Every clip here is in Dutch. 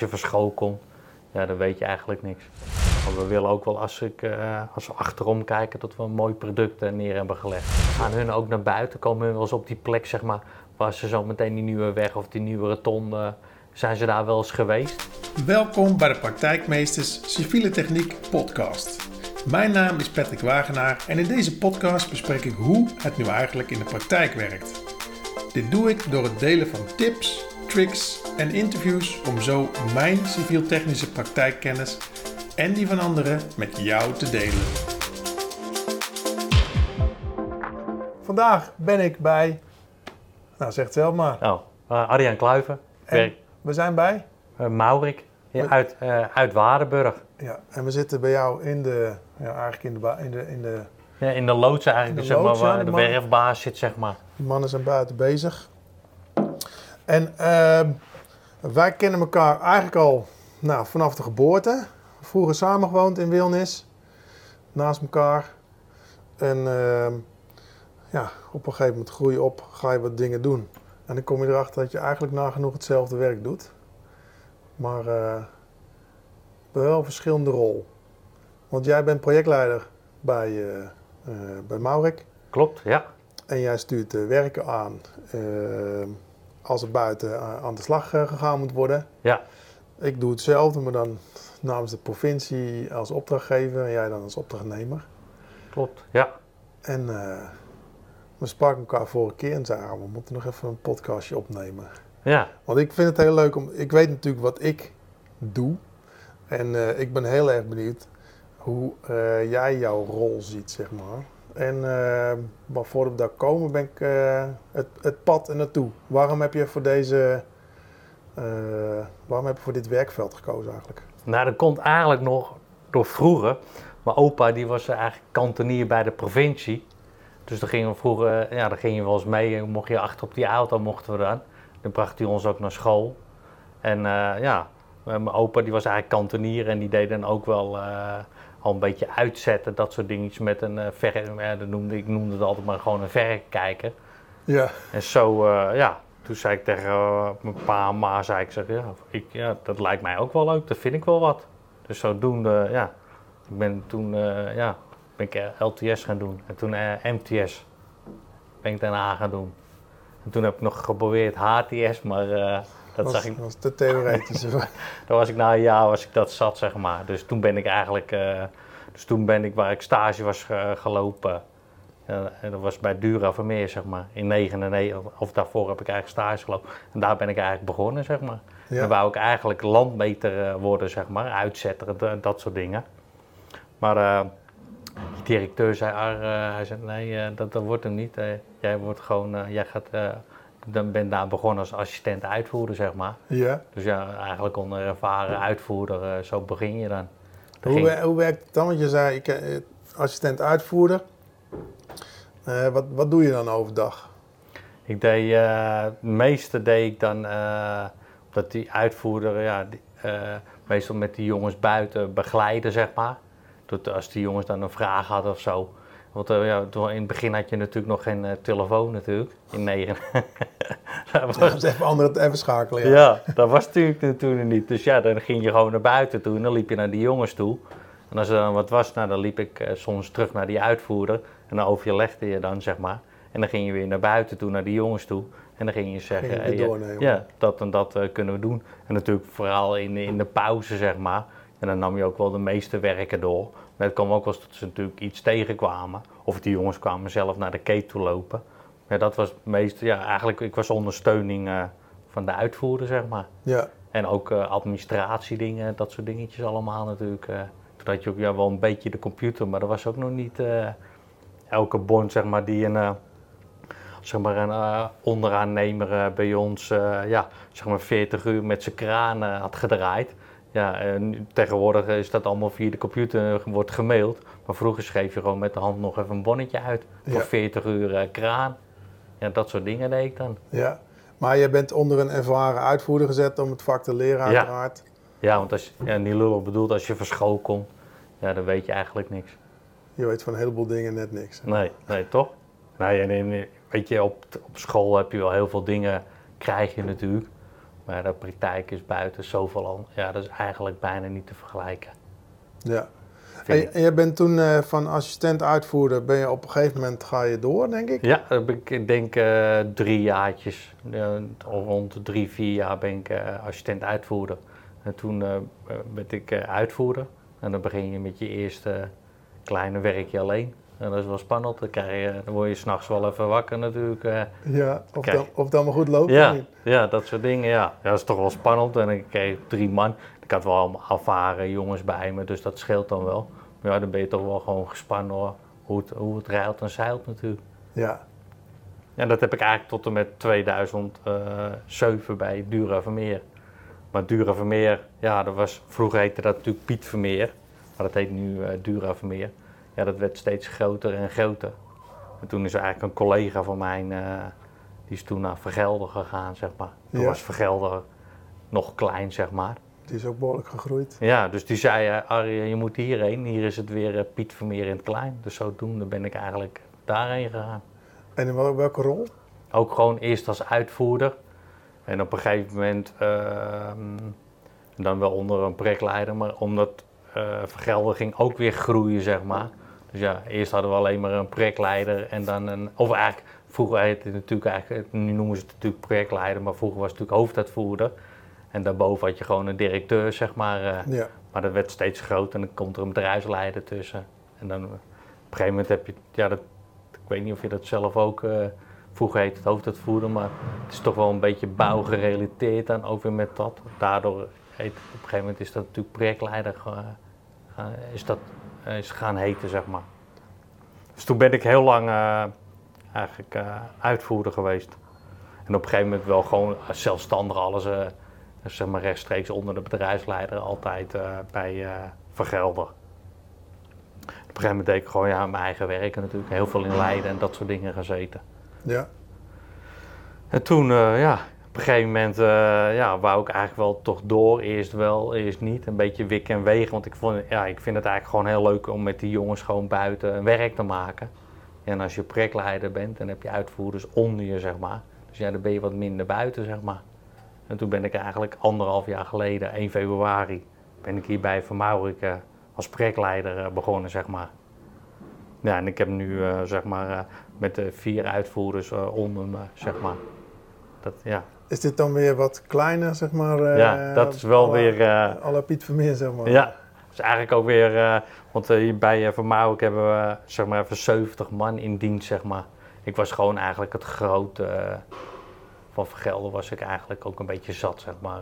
je van komt, ja, dan weet je eigenlijk niks. Maar we willen ook wel, als, ik, uh, als we achterom kijken, dat we een mooi product uh, neer hebben gelegd. Gaan hun ook naar buiten, komen hun wel eens op die plek, zeg maar, waar ze zo meteen die nieuwe weg of die nieuwe rotonde, uh, zijn ze daar wel eens geweest? Welkom bij de Praktijkmeesters Civiele Techniek podcast. Mijn naam is Patrick Wagenaar en in deze podcast bespreek ik hoe het nu eigenlijk in de praktijk werkt. Dit doe ik door het delen van tips, tricks en interviews om zo mijn civiel-technische praktijkkennis en die van anderen met jou te delen. Vandaag ben ik bij, nou zeg het zelf maar. Oh, uh, Arjan Kluiven. En we zijn bij? Uh, Maurik, ja, uit, uh, uit Waardenburg. Ja, en we zitten bij jou in de, ja, eigenlijk in de, in de, in de ja, in de loods eigenlijk, de zeg maar, waar de de werfbaas zit, zeg maar. Die mannen zijn buiten bezig. En ehm, wij kennen elkaar eigenlijk al nou, vanaf de geboorte. Vroeger samen gewoond in Wilnis. Naast elkaar. En ehm, ja, op een gegeven moment groei je op, ga je wat dingen doen. En dan kom je erachter dat je eigenlijk nagenoeg hetzelfde werk doet. Maar eh wel een verschillende rol. Want jij bent projectleider bij, eh eh, bij Maurik. Klopt, ja. En jij stuurt werken aan eh, als er buiten eh, aan de slag eh, gegaan moet worden. Ja, Ik doe hetzelfde, maar dan namens de provincie als opdrachtgever en jij dan als opdrachtnemer. klopt, ja. En eh, we spraken elkaar vorige keer en zeiden, "Ah, we moeten nog even een podcastje opnemen. Ja, Want ik vind het heel leuk om, ik weet natuurlijk wat ik doe. En ik ben heel erg benieuwd hoe jij jouw rol ziet, zeg maar. En voordat we daar komen, ben ik eh, het, het pad naartoe. Waarom heb je voor deze, eh, waarom heb je voor dit werkveld gekozen eigenlijk? nou dat komt eigenlijk nog door vroeger. Mijn opa die was eigenlijk kantonier bij de provincie. Dus dan gingen we vroeger, ja, dan ging je wel eens mee. Mocht je achter op die auto, mochten we dan. Dan bracht hij ons ook naar school. En ja, mijn opa die was eigenlijk kantonier en die deed dan ook wel al een beetje uitzetten. Dat soort dingetjes met een uh, verre, ja, dat noemde, ik noemde het altijd maar gewoon een verrekijker. Ja, En zo, eh, ja, toen zei ik tegen eh, mijn pa en ma, zei ik, zeg, ja, ik, ja, dat lijkt mij ook wel leuk, dat vind ik wel wat. Dus zodoende, ja, ik ben toen, eh, ja, ben ik eh, LTS gaan doen. En toen eh, MTS ben ik daarna gaan doen. En toen heb ik nog geprobeerd HTS, maar eh, dat was, zag ik, was te theoretisch. daar was ik na een jaar was ik dat zat, zeg maar. Dus toen ben ik eigenlijk, eh, dus toen ben ik waar ik stage was ge- gelopen. En dat was bij Dura Vermeer, zeg maar. In 99, of daarvoor heb ik eigenlijk stage gelopen. En daar ben ik eigenlijk begonnen, zeg maar. Ja. En wou ik eigenlijk landmeter eh, worden, zeg maar. Uitzetter, dat, dat soort dingen. Maar eh, die directeur zei, Ar, hij zei, nee, dat, dat wordt hem niet. Jij wordt gewoon, jij gaat, dan ben daar begonnen als assistent uitvoerder, zeg maar. ja. Dus ja, eigenlijk onder ervaren uitvoerder, eh, zo begin je dan. Dan Hoe, ging- hoe werkt het dan? Want je zei, ik, eh, assistent uitvoerder. Eh, wat, wat doe je dan overdag? Ik deed, het meeste deed ik dan, dat die uitvoerder, ja, die, meestal met die jongens buiten begeleiden, zeg maar. Tot als die jongens dan een vraag hadden of zo. Want eh, ja, toen- in het begin had je natuurlijk nog geen eh, telefoon natuurlijk, in negen. Dat was- Ja, is even, andere, even schakelen. Ja. Ja, dat was natuurlijk toen niet. Dus ja, dan ging je gewoon naar buiten toe en dan liep je naar die jongens toe. En als er dan wat was, nou, dan liep ik eh, soms terug naar die uitvoerder. En dan overlegde je dan, zeg maar. En dan ging je weer naar buiten toe, naar die jongens toe. En dan ging je zeggen, Ging je weer ja, dat en dat kunnen we doen. En natuurlijk vooral in, in de pauze, zeg maar. En dan nam je ook wel de meeste werken door. Maar het kwam ook wel dat ze natuurlijk iets tegenkwamen. Of die jongens kwamen zelf naar de kate toe lopen. Ja, dat was het meeste, ja, eigenlijk, ik was ondersteuning eh, van de uitvoerder, zeg maar. Ja. En ook eh, administratiedingen, dat soort dingetjes allemaal natuurlijk. eh. toen had je ook ja, wel een beetje de computer, maar er was ook nog niet elke bond zeg maar, die een, zeg maar een onderaannemer bij ons ja, zeg maar 40 uur met zijn kraan had gedraaid. Ja, en tegenwoordig is dat allemaal via de computer eh, wordt gemaild. Maar vroeger schreef je gewoon met de hand nog even een bonnetje uit voor Ja. 40 uur eh, kraan. Ja, dat soort dingen deed ik dan. ja. Maar je bent onder een ervaren uitvoerder gezet om het vak te leren, uiteraard. Ja, want als, ja, niet lullig bedoeld, als je van school komt, ja, dan weet je eigenlijk niks. Je weet van een heleboel dingen net niks. Nee, nee, toch? Nee, en in, weet je, op, op school heb je wel heel veel dingen, krijg je natuurlijk. Maar de praktijk is buiten zoveel al. Ja, dat is eigenlijk bijna niet te vergelijken. Ja. En, je bent toen eh, van assistent uitvoerder, ben je op een gegeven moment ga je door, denk ik? Ja, ik denk eh, drie jaartjes. Rond drie, vier jaar ben ik eh, assistent uitvoerder. En toen werd ik uitvoerder. En dan begin je met je eerste kleine werkje alleen. En dat is wel spannend. Dan, krijg je, dan word je s'nachts wel even wakker natuurlijk. eh. Ja, of, Kijk. dan, of het allemaal goed loopt of ja, niet? ja, dat soort dingen. Ja. ja, dat is toch wel spannend. En ik kreeg drie man. Ik had wel allemaal ervaren jongens bij me, dus dat scheelt dan wel. Maar ja, dan ben je toch wel gewoon gespannen hoor. Hoe het, hoe het rijlt en zeilt natuurlijk. Ja, Ja, dat heb ik eigenlijk tot en met 2007 bij Dura Vermeer. Maar Dura Vermeer, ja, dat was, vroeger heette dat natuurlijk Piet Vermeer. Maar dat heet nu eh, Dura Vermeer. Ja, dat werd steeds groter en groter. En toen is er eigenlijk een collega van mij, eh, die is toen naar Vergelder gegaan, zeg maar. Toen Ja. was Vergelder nog klein, zeg maar. die is ook behoorlijk gegroeid. Ja, dus die zei, eh, Arjen, je moet hierheen. Hier is het weer eh, Piet Vermeer in het klein. Dus zodoende ben ik eigenlijk daarheen gegaan. En in wel- welke rol? Ook gewoon eerst als uitvoerder. En op een gegeven moment ehm, dan wel onder een projectleider. Maar omdat Vergelder ging ook weer groeien, zeg maar. Dus ja, eerst hadden we alleen maar een projectleider en dan een... Of eigenlijk, vroeger heette het natuurlijk eigenlijk... Nu noemen ze het natuurlijk projectleider, maar vroeger was het natuurlijk hoofduitvoerder. En daarboven had je gewoon een directeur, zeg maar. eh, Ja, maar dat werd steeds groter en dan komt er een bedrijfsleider tussen. En dan eh, op een gegeven moment heb je, ja, dat, ik weet niet of je dat zelf ook, eh, vroeger heet het hoofduitvoerder, maar het is toch wel een beetje bouwgerelateerd dan ook weer met dat. Daardoor heet, op een gegeven moment is dat natuurlijk projectleider is dat, eh, is gaan heten, zeg maar. Dus toen ben ik heel lang eh, eigenlijk eh, uitvoerder geweest. En op een gegeven moment wel gewoon zelfstandig alles, eh, zeg maar rechtstreeks onder de bedrijfsleider, altijd eh, bij eh Vergelder. Op een gegeven moment deed ik gewoon ja, mijn eigen werken natuurlijk, heel veel in Leiden en dat soort dingen gezeten. ja, En toen, eh, ja, een gegeven moment eh, ja, wou ik eigenlijk wel toch door. Eerst wel, eerst niet. Een beetje wikken en wegen. Want ik, vond, ja, ik vind het eigenlijk gewoon heel leuk om met die jongens gewoon buiten werk te maken. En als je projectleider bent, dan heb je uitvoerders onder je, zeg maar. Dus ja, dan ben je wat minder buiten, zeg maar. En toen ben ik eigenlijk anderhalf jaar geleden, 1 februari, ben ik hier bij Maurik eh, als projectleider eh, begonnen, zeg maar. Ja, en ik heb nu, zeg maar, met de vier uitvoerders onder me, zeg maar. Dat, ja. Is dit dan weer wat kleiner, zeg maar? eh, ja, dat is wel weer... eh, à la Piet Vermeer, zeg maar. ja, dat is eigenlijk ook weer... eh, want eh, hier bij uh, Maurik hebben we, zeg maar, even 70 man in dienst, zeg maar. Ik was gewoon eigenlijk het grote... eh, van Vergelder was ik eigenlijk ook een beetje zat, zeg maar.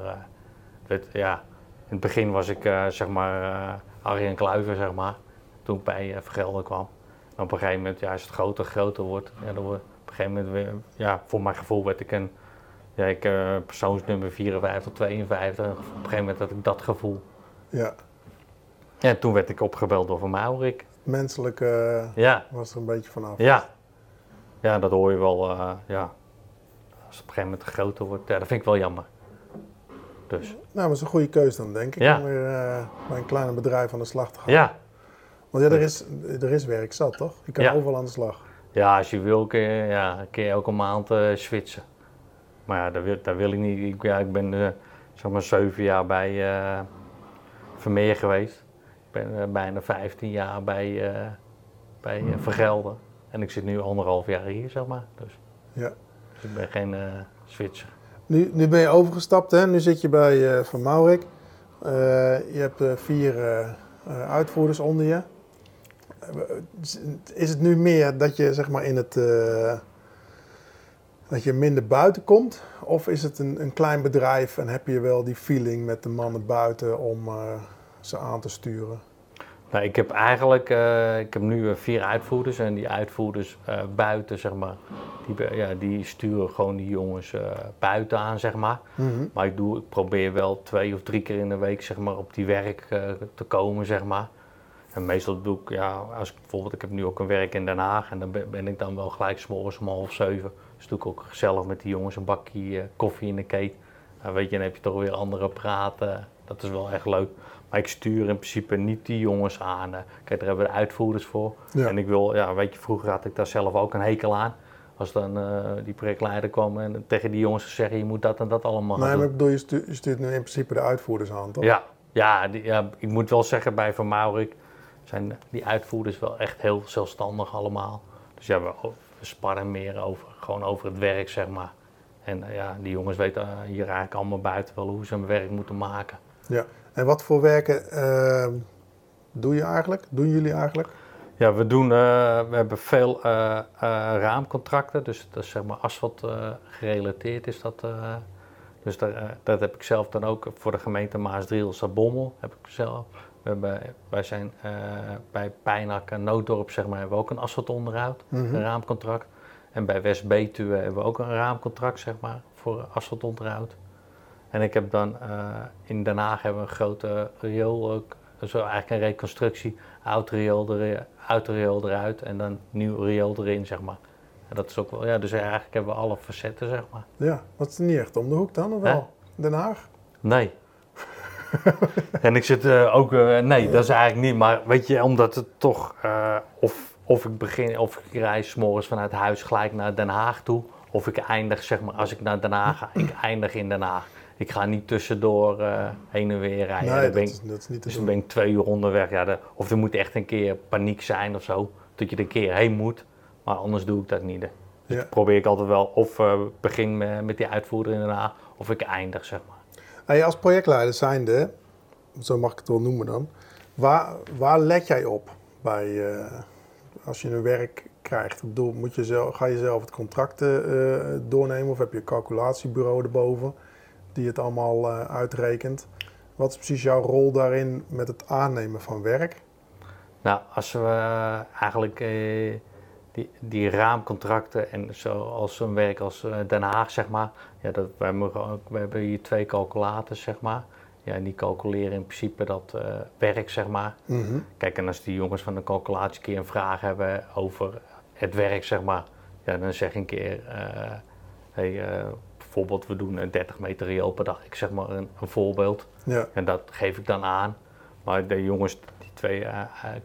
eh. Ja, in het begin was ik, eh, zeg maar, eh Arjen Kluiver, zeg maar. Toen ik bij eh, Vergelder kwam. En op een gegeven moment, ja, als het groter groter wordt, ja, dan wordt op een gegeven moment weer, ja, voor mijn gevoel werd ik een, ja, ik eh, persoonsnummer 54, 52. Op een gegeven moment had ik dat gevoel. Ja, Ja, en toen werd ik opgebeld door Van Maurik. menselijk eh, Ja, was er een beetje vanaf. ja. Ja, dat hoor je wel, eh, ja. Als het op een gegeven moment groter wordt, ja, dat vind ik wel jammer. Dus, Nou, maar dat is een goede keuze dan, denk ik. Ja. Om weer bij een kleiner bedrijf aan de slag te gaan. ja. Want ja, er is, er is werk zat, toch? Je kan Ja. overal aan de slag. Ja, als je wil kun je, ja, kun je elke maand switchen. Maar ja, dat wil, wil ik niet. Ik, ja, ik ben eh, zeg maar zeven jaar bij eh, Vermeer geweest. Ik ben eh, bijna 15 jaar bij, bij Vergelder. En ik zit nu anderhalf jaar hier, zeg maar. Dus, Ja. dus ik ben geen switcher. Nu, nu ben je overgestapt, hè? Nu zit je bij Van Maurik. Je hebt vier uitvoerders onder je. Is het nu meer dat je zeg maar in het dat je minder buiten komt? Of is het een, een klein bedrijf en heb je wel die feeling met de mannen buiten om eh, ze aan te sturen? Nou, ik heb eigenlijk, eh, ik heb nu eh, vier uitvoerders en die uitvoerders buiten, zeg maar, die, ja, die sturen gewoon die jongens buiten aan, zeg maar. Mhm. Maar ik, doe, ik probeer wel twee of drie keer in de week zeg maar, op die werk te komen, zeg maar. En meestal doe ik, ja, als ik bijvoorbeeld, ik heb nu ook een werk in Den Haag en dan ben, ben ik dan wel gelijk 's morgens om half zeven. Doe ik ook gezellig met die jongens een bakje eh, koffie in de keet. Nou, weet je, dan heb je toch weer andere praten. Dat is wel echt leuk. Maar ik stuur in principe niet die jongens aan. eh. Kijk, daar hebben we de uitvoerders voor. Ja. En ik wil, ja, weet je, vroeger had ik daar zelf ook een hekel aan. als dan eh, die projectleider kwam en tegen die jongens zeggen je moet dat en dat allemaal Nee, maar doen. ik bedoel, je stuurt, je stuurt nu in principe de uitvoerders aan, toch? Ja, ja, die- ja, ik moet wel zeggen bij Van Maurik zijn die uitvoerders wel echt heel zelfstandig allemaal. Dus ja, we sparren meer over, gewoon over het werk, zeg maar. En eh, ja, die jongens weten eh, hier eigenlijk allemaal buiten wel hoe ze hun werk moeten maken. Ja. En wat voor werken eh, doe je eigenlijk? Doen jullie eigenlijk? Ja, we doen, eh, we hebben veel raamcontracten, dus dat is zeg maar asfalt gerelateerd is dat. dus daar, dat heb ik zelf dan ook voor de gemeente Maasdriel, Sabommel heb ik zelf. We hebben, wij zijn eh, bij Pijnak en Nooddorp zeg maar, hebben we ook een asfaltonderhoud, Mhm. een raamcontract. En bij West-Betuwe hebben we ook een raamcontract zeg maar, voor asfaltonderhoud. En ik heb dan eh, in Den Haag hebben we een grote riool, ook, zo eigenlijk een reconstructie, oud riool, er, oud riool eruit en dan nieuw riool erin, zeg maar. En dat is ook wel, ja, dus eigenlijk hebben we alle facetten, zeg maar. Ja, wat is niet echt om de hoek dan, of wel? Den Haag? Nee. en ik zit eh, ook, eh, nee, dat is eigenlijk niet, maar weet je, omdat het toch, eh, of, of ik begin, of ik reis morgens vanuit huis gelijk naar Den Haag toe, of ik eindig, zeg maar, als ik naar Den Haag ga, ik eindig in Den Haag. Ik ga niet tussendoor heen en weer rijden. nee, Dan ben dat ik- is, dat is niet Dus dan ben ik twee uur onderweg. Ja, de- of er moet echt een keer paniek zijn of zo. Dat je er een keer heen moet. Maar anders doe ik dat niet. Dus Ja. probeer ik altijd wel of begin met, met die uitvoerder in Den Haag. Of ik eindig, zeg maar. Als projectleider zijnde, zo mag ik het wel noemen dan, waar, waar let jij op bij, eh, als je een werk krijgt? Ik bedoel, moet je zelf, ga je zelf het contract eh, doornemen of heb je een calculatiebureau erboven die het allemaal eh, uitrekent? Wat is precies jouw rol daarin met het aannemen van werk? Nou, als we eigenlijk die, die raamcontracten en zoals zo'n werk als eh, Den Haag, zeg maar. Ja, dat, wij mogen ook, we hebben hier twee calculators, zeg maar. Ja, en die calculeren in principe dat eh, werk, zeg maar. Mhm. Kijk, en als die jongens van de calculatie een keer een vraag hebben over het werk, zeg maar, ja, dan zeg ik een keer, eh, hey, bijvoorbeeld we doen een 30 meter riool per dag, ik zeg maar een, een voorbeeld, Ja, en dat geef ik dan aan. Maar de jongens, die twee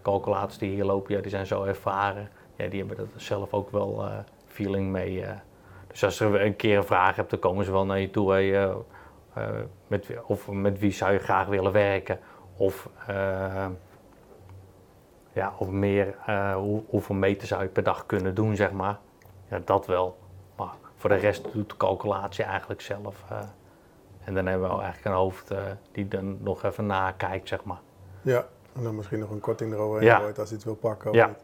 calculators die hier lopen, ja, die zijn zo ervaren, ja, die hebben er zelf ook wel eh, feeling mee. eh. Dus als er een keer een vraag hebt, dan komen ze wel naar je toe, hey, eh, met, wie- of met wie zou je graag willen werken, of... ja, of meer, hoe, hoeveel meter zou je per dag kunnen doen, zeg maar. Ja, dat wel. Maar voor de rest doet de calculatie eigenlijk zelf. en dan hebben we eigenlijk een hoofd die dan nog even nakijkt, zeg maar. ja. En dan misschien nog een korting eroverheen Ja. als hij het wil pakken. Of Ja. niet.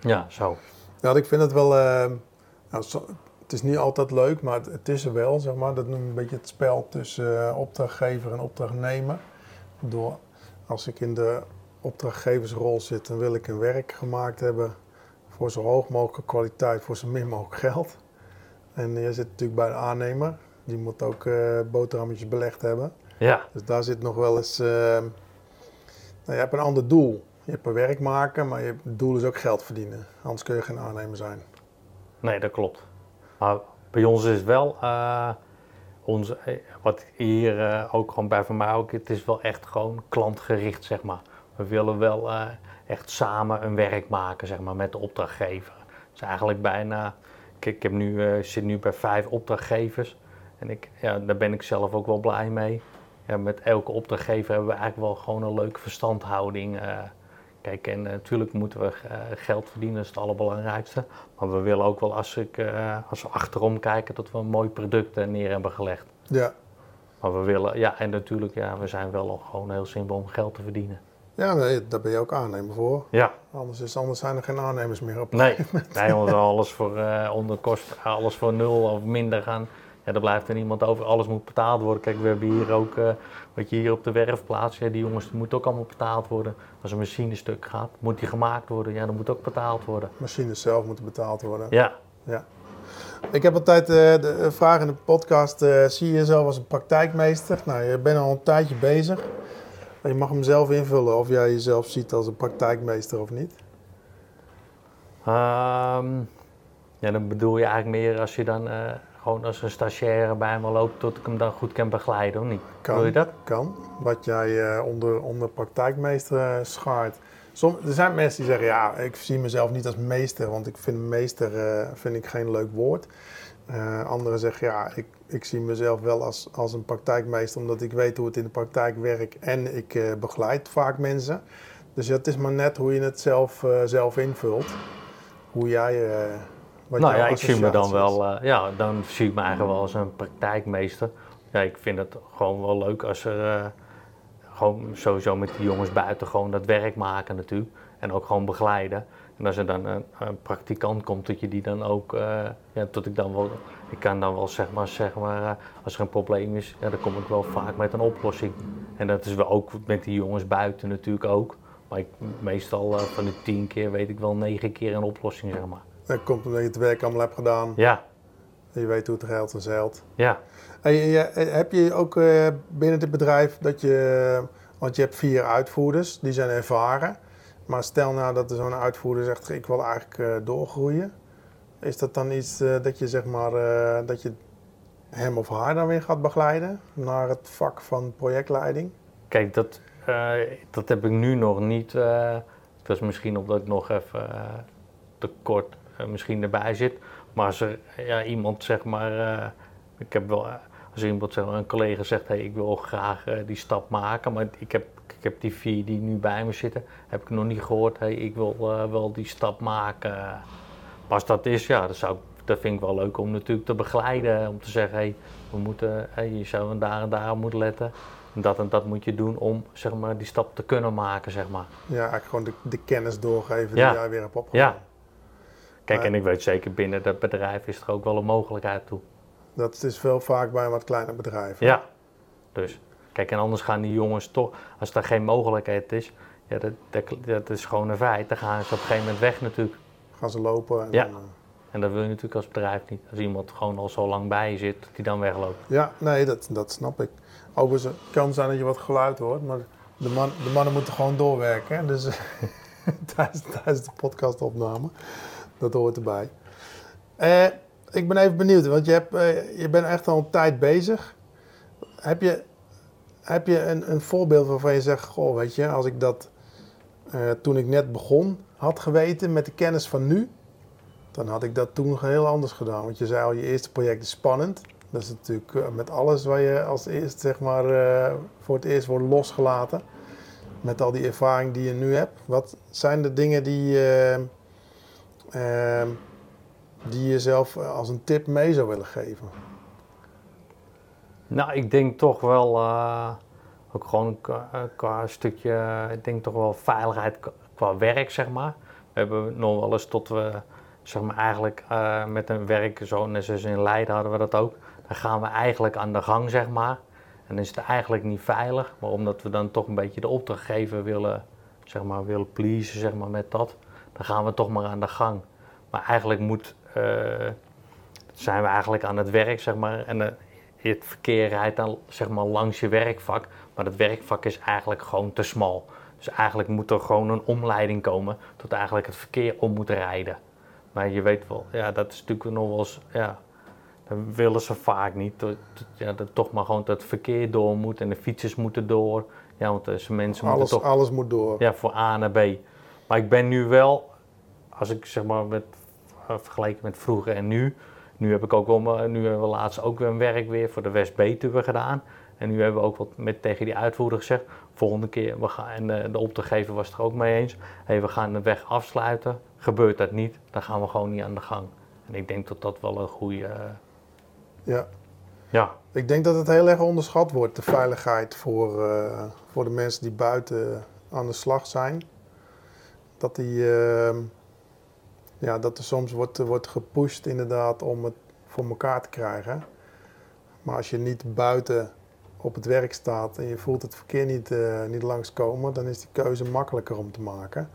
Ja, zo. Ja, ik vind het wel. eh, nou, het is niet altijd leuk, maar het, is er wel, zeg maar. Dat noem ik een beetje het spel tussen eh, opdrachtgever en opdrachtnemer. Door, als ik in de opdrachtgeversrol zit, dan wil ik een werk gemaakt hebben voor zo hoog mogelijke kwaliteit, voor zo min mogelijk geld. En je zit natuurlijk bij de aannemer, die moet ook eh boterhammetjes belegd hebben. Ja, Dus daar zit nog wel eens. eh, nou, je hebt een ander doel. Je hebt een werk maken, maar je doel is ook geld verdienen. Anders kun je geen aannemer zijn. nee, dat klopt. Maar bij ons is wel, eh, wat hier eh, ook gewoon bij Van mij ook, het is wel echt gewoon klantgericht, zeg maar. We willen wel echt samen een werk maken, zeg maar, met de opdrachtgever. Is eigenlijk bijna, ik heb nu, zit nu bij vijf opdrachtgevers en ik, ja, daar ben ik zelf ook wel blij mee. Ja, met elke opdrachtgever hebben we eigenlijk wel gewoon een leuke verstandhouding. Eh. kijk, en eh, natuurlijk moeten we eh, geld verdienen, dat is het allerbelangrijkste. Maar we willen ook wel, als, ik, eh, als we achterom kijken, dat we een mooi product eh, neer hebben gelegd. Ja, Maar we willen, ja, en natuurlijk, ja, we zijn wel gewoon heel simpel om geld te verdienen. ja nee, daar ben je ook aannemer voor. Ja, Anders, is, anders zijn er geen aannemers meer op. nee, nee onder alles voor, eh, onder kost, alles voor nul of minder gaan. Ja, daar blijft er niemand over. Alles moet betaald worden. Kijk, we hebben hier ook, eh, wat je hier op de werfplaats, ja, die jongens die moeten ook allemaal betaald worden. Als een machine stuk gaat, moet die gemaakt worden. Ja, dan moet ook betaald worden. Machines zelf moeten betaald worden. Ja, Ja. Ik heb altijd eh, de eh, vraag in de podcast: zie je jezelf als een praktijkmeester? Nou, je bent al een tijdje bezig. Je mag hem zelf invullen of jij jezelf ziet als een praktijkmeester of niet. Ehm, ja, dan bedoel je eigenlijk meer als je dan gewoon als een stagiaire bij me loopt tot ik hem dan goed kan begeleiden, of niet? Kan. Je dat? Kan. Wat jij eh, onder, onder praktijkmeester eh, schaart. Som, er zijn mensen die zeggen, ja, ik zie mezelf niet als meester, want ik vind meester uh, vind ik geen leuk woord. Uh, anderen zeggen, ja, ik, ik zie mezelf wel als, als een praktijkmeester, omdat ik weet hoe het in de praktijk werkt en ik uh, begeleid vaak mensen. Dus het is maar net hoe je het zelf, zelf invult. Hoe jij... Nou ja, ik zie me dan wel, ja, dan zie ik me eigenlijk wel als een praktijkmeester. Ja, ik vind het gewoon wel leuk als er gewoon sowieso met die jongens buiten gewoon dat werk maken natuurlijk. En ook gewoon begeleiden. En als er dan een, een praktikant komt, dat je die dan ook, uh, ja, tot ik dan wel, ik kan dan wel zeg maar, zeg maar als er een probleem is, ja, dan kom ik wel vaak met een oplossing. En dat is wel ook met die jongens buiten natuurlijk ook. Maar ik, meestal van de tien keer weet ik wel negen keer een oplossing, zeg maar. Dat komt omdat je het werk allemaal hebt gedaan. Ja. En je weet hoe het geldt en zeilt. Ja. En je, heb je ook binnen het bedrijf dat je, want je hebt vier uitvoerders, die zijn ervaren. Maar stel nou dat er zo'n uitvoerder zegt, ik wil eigenlijk uh, doorgroeien. Is dat dan iets dat je zeg maar, dat je hem of haar dan weer gaat begeleiden naar het vak van projectleiding? Kijk, dat, dat heb ik nu nog niet. dat is misschien omdat ik nog even te kort misschien erbij zit. Maar als er ja, iemand zeg maar, ik heb wel, als iemand zeg maar, een collega zegt, hey, ik wil graag die stap maken, maar ik heb ik heb die vier die nu bij me zitten, heb ik nog niet gehoord. Hey, ik wil wel die stap maken. Maar als dat is, ja, dat, zou, dat vind ik wel leuk om natuurlijk te begeleiden. Om te zeggen, hey, we moeten, hey, je zou daar en daar moeten letten. En dat en dat moet je doen om zeg maar, die stap te kunnen maken. Zeg maar. Ja, eigenlijk gewoon de, de kennis doorgeven die jij weer hebt opgedaan. Ja. Kijk, en ik weet zeker binnen dat bedrijf is er ook wel een mogelijkheid toe. Dat is veel vaak bij een wat kleiner bedrijf. Ja, dus. Kijk, en anders gaan die jongens toch, als er geen mogelijkheid is, ja, dat, dat, dat is gewoon een feit. Dan gaan ze op een gegeven moment weg natuurlijk. Gaan ze lopen. En ja. Dan, uh... En dat wil je natuurlijk als bedrijf niet. Als iemand gewoon al zo lang bij je zit, die dan wegloopt. Ja, nee, dat, dat snap ik. Overigens, het kan zijn dat je wat geluid hoort, maar de, man, de mannen moeten gewoon doorwerken. Hè? Dus tijdens, tijdens de podcastopname, dat hoort erbij. Uh, ik ben even benieuwd, want je, hebt, uh, je bent echt al een tijd bezig. Heb je heb je een, een voorbeeld waarvan je zegt, goh, weet je, als ik dat uh, toen ik net begon had geweten met de kennis van nu, dan had ik dat toen heel anders gedaan. Want je zei al, je eerste project is spannend. Dat is natuurlijk met alles waar je als eerst, zeg maar, voor het eerst wordt losgelaten. Met al die ervaring die je nu hebt. Wat zijn de dingen die, die je zelf als een tip mee zou willen geven? Nou, ik denk toch wel, uh, ook gewoon qua, stukje, ik denk toch wel veiligheid qua werk, zeg maar. We hebben nog wel eens tot we, zeg maar, eigenlijk met een werk, zo net zoals in Leiden hadden we dat ook. Dan gaan we eigenlijk aan de gang, zeg maar. En dan is het eigenlijk niet veilig, maar omdat we dan toch een beetje de opdrachtgever willen, zeg maar, willen pleasen, zeg maar, met dat, dan gaan we toch maar aan de gang. Maar eigenlijk moet, uh, zijn we eigenlijk aan het werk, zeg maar. En het verkeer rijdt dan zeg maar langs je werkvak, maar dat werkvak is eigenlijk gewoon te smal. Dus eigenlijk moet er gewoon een omleiding komen tot eigenlijk het verkeer om moet rijden. Maar je weet wel, ja, dat is natuurlijk nog wel eens, ja, dat willen ze vaak niet. Dat, ja, dat toch maar gewoon dat het verkeer door moet en de fietsers moeten door. Ja, want deze mensen alles, moeten toch... Alles moet door. Ja, voor A naar B. Maar ik ben nu wel, als ik zeg maar met, vergeleken met vroeger en nu, nu heb ik ook wel, nu hebben we laatst ook weer een werk weer voor de West Betuwe gedaan. En nu hebben we ook wat met tegen die uitvoerder gezegd, volgende keer, we gaan, en de, de opdrachtgever was het er ook mee eens, hey, we gaan de weg afsluiten. Gebeurt dat niet, dan gaan we gewoon niet aan de gang. En ik denk dat dat wel een goede... Uh... Ja. Ja. Ik denk dat het heel erg onderschat wordt, de veiligheid voor, uh, voor de mensen die buiten aan de slag zijn. Dat die... Uh, ja, dat er soms wordt, wordt gepusht inderdaad om het voor elkaar te krijgen. Maar als je niet buiten op het werk staat en je voelt het verkeer niet, uh, niet langskomen, dan is die keuze makkelijker om te maken.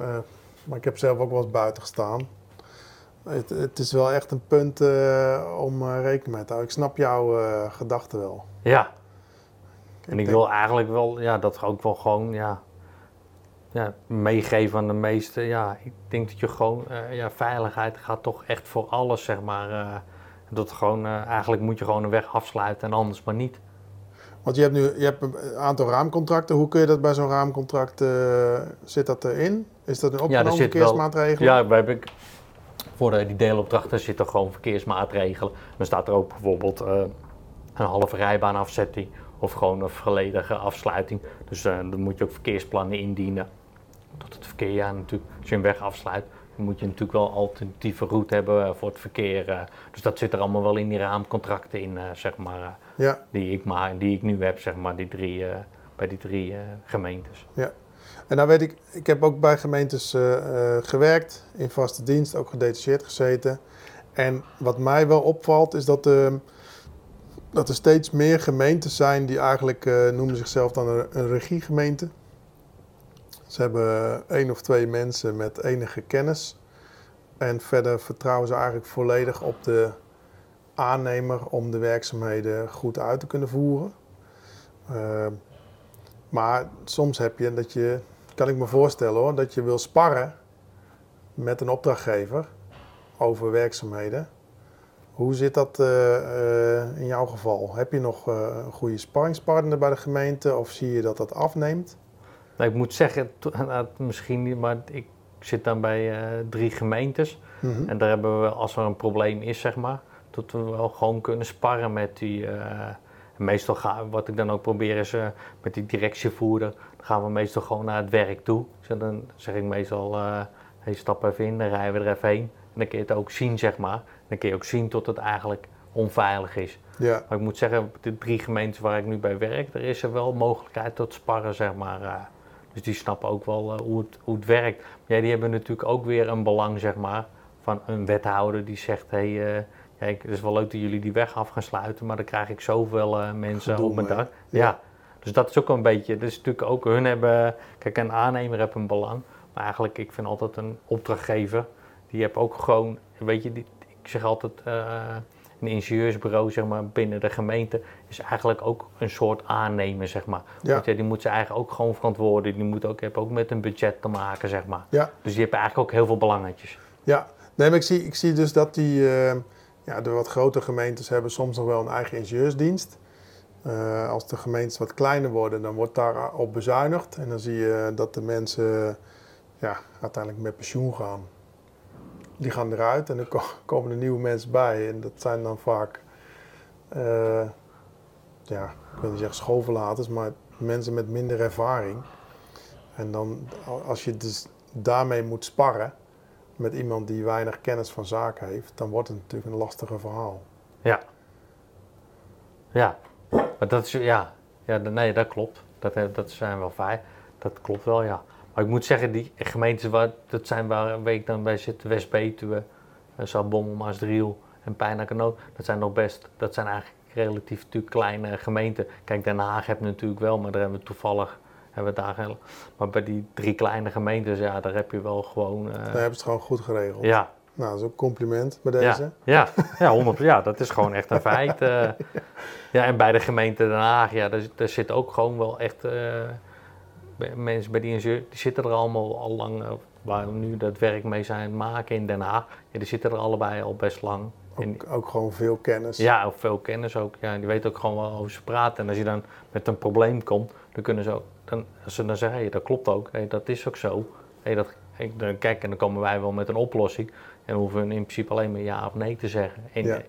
Uh, maar ik heb zelf ook wel eens buiten gestaan. Het, het is wel echt een punt uh, om rekening mee te houden. Ik snap jouw gedachten wel. Ja. En ik, ik wil eigenlijk wel, ja, dat ook wel gewoon, ja, ja, meegeven aan de meesten. Ja, ik denk dat je gewoon, uh, ja, veiligheid gaat toch echt voor alles, zeg maar. Uh, dat gewoon, uh, eigenlijk moet je gewoon een weg afsluiten en anders maar niet. Want je hebt nu je hebt een aantal raamcontracten. Hoe kun je dat bij zo'n raamcontract, eh, zit dat erin? Is dat een opgenomen wel- verkeersmaatregel? Ja, wij hebben voor die deelopdrachten zitten gewoon verkeersmaatregelen. Dan staat er ook bijvoorbeeld eh, een halve rijbaanafzetting of gewoon een volledige afsluiting. Dus eh, dan moet je ook verkeersplannen indienen. Tot het verkeer, ja natuurlijk, als je een weg afsluit, dan moet je natuurlijk wel een alternatieve route hebben eh, voor het verkeer. eh. dus dat zit er allemaal wel in die raamcontracten in, eh, zeg maar, Ja, die, ik maar, die ik nu heb, zeg maar, die drie, bij die drie gemeentes. en nou weet ik, ik heb ook bij gemeentes gewerkt, in vaste dienst, ook gedetacheerd gezeten. En wat mij wel opvalt is dat, eh, dat er steeds meer gemeentes zijn die eigenlijk noemen zichzelf dan een, een regiegemeente. Ze hebben één of twee mensen met enige kennis. En verder vertrouwen ze eigenlijk volledig op de aannemer om de werkzaamheden goed uit te kunnen voeren. Eh, maar soms heb je dat je, kan ik me voorstellen hoor, dat je wil sparren met een opdrachtgever over werkzaamheden. Hoe zit dat eh, eh, in jouw geval? Heb je nog eh, een goede sparringspartner bij de gemeente of zie je dat dat afneemt? Nou, ik moet zeggen, nou, misschien niet, maar ik zit dan bij eh, drie gemeentes. Mhm. En daar hebben we, als er een probleem is, zeg maar, dat we wel gewoon kunnen sparren met die. en meestal gaan, wat ik dan ook probeer is eh, met die directievoerder, dan gaan we meestal gewoon naar het werk toe. Dus dan zeg ik meestal, hey, stap even in, dan rijden we er even heen. En dan kun je het ook zien, zeg maar. Dan kun je ook zien tot het eigenlijk onveilig is. Ja, Maar ik moet zeggen, op de drie gemeentes waar ik nu bij werk, er is er wel mogelijkheid tot sparren, zeg maar. Dus die snappen ook wel eh, hoe, het, hoe het werkt. Maar ja, die hebben natuurlijk ook weer een belang, zeg maar, van een wethouder die zegt, hé, hey, eh, kijk, het is wel leuk dat jullie die weg af gaan sluiten, maar dan krijg ik zoveel eh, mensen Gedoe op mijn dak. Ja. Ja. dus dat is ook een beetje, dus natuurlijk ook, hun hebben, kijk, een aannemer heeft een belang, maar eigenlijk, ik vind altijd een opdrachtgever, die heb ook gewoon, weet je, die, ik zeg altijd, een ingenieursbureau zeg maar, binnen de gemeente is eigenlijk ook een soort aannemer. Zeg maar. Ja. Want ja, die moet ze eigenlijk ook gewoon verantwoorden. Die moet ook, hebben ook met een budget te maken. Zeg maar. ja, Dus die hebben eigenlijk ook heel veel belangetjes. ja. Nee, maar ik zie, ik zie dus dat die, eh, ja, de wat grotere gemeentes hebben soms nog wel een eigen ingenieursdienst. Eh, als de gemeentes wat kleiner worden, dan wordt daarop bezuinigd. En dan zie je dat de mensen ja, uiteindelijk met pensioen gaan. Die gaan eruit en er ko- komen er nieuwe mensen bij. En dat zijn dan vaak, eh, ja, ik wil niet zeggen schoolverlaters, maar mensen met minder ervaring. En dan, als je dus daarmee moet sparren met iemand die weinig kennis van zaken heeft, dan wordt het natuurlijk een lastiger verhaal. Ja. Ja. Maar dat is, ja. ja nee, dat klopt. Dat, dat zijn wel fijn. Dat klopt wel, ja. Maar ik moet zeggen, die gemeentes waar, dat zijn waar, waar ik dan bij zit, West-Betuwe, uh, Zaltbommel, Maasdriel en Pijnakernoot, dat zijn nog best, dat zijn eigenlijk relatief natuurlijk kleine gemeenten. Kijk, Den Haag heb natuurlijk wel, maar daar hebben we toevallig, hebben we daar maar bij die drie kleine gemeentes, ja, daar heb je wel gewoon, eh, Daar hebben ze het gewoon goed geregeld. ja, Nou, dat is ook een compliment bij deze. ja, ja, ja, 100, ja, dat is gewoon echt een feit. eh. ja, en bij de gemeente Den Haag, ja, daar, daar zitten ook gewoon wel echt eh, mensen bij die ingenieur, die zitten er allemaal al lang, eh, waar we nu dat werk mee zijn maken in Den Haag, ja, die zitten er allebei al best lang. En, Ook, ook gewoon veel kennis. ja, ook veel kennis ook. Ja, die weten ook gewoon wel over ze praten. En als je dan met een probleem komt, dan kunnen ze ook, dan, als ze dan zeggen, hey, dat klopt ook, hey, dat is ook zo. Hey, dat, hey, dan, kijk, en dan komen wij wel met een oplossing. En dan hoeven we in principe alleen maar ja of nee te zeggen. En, Ja.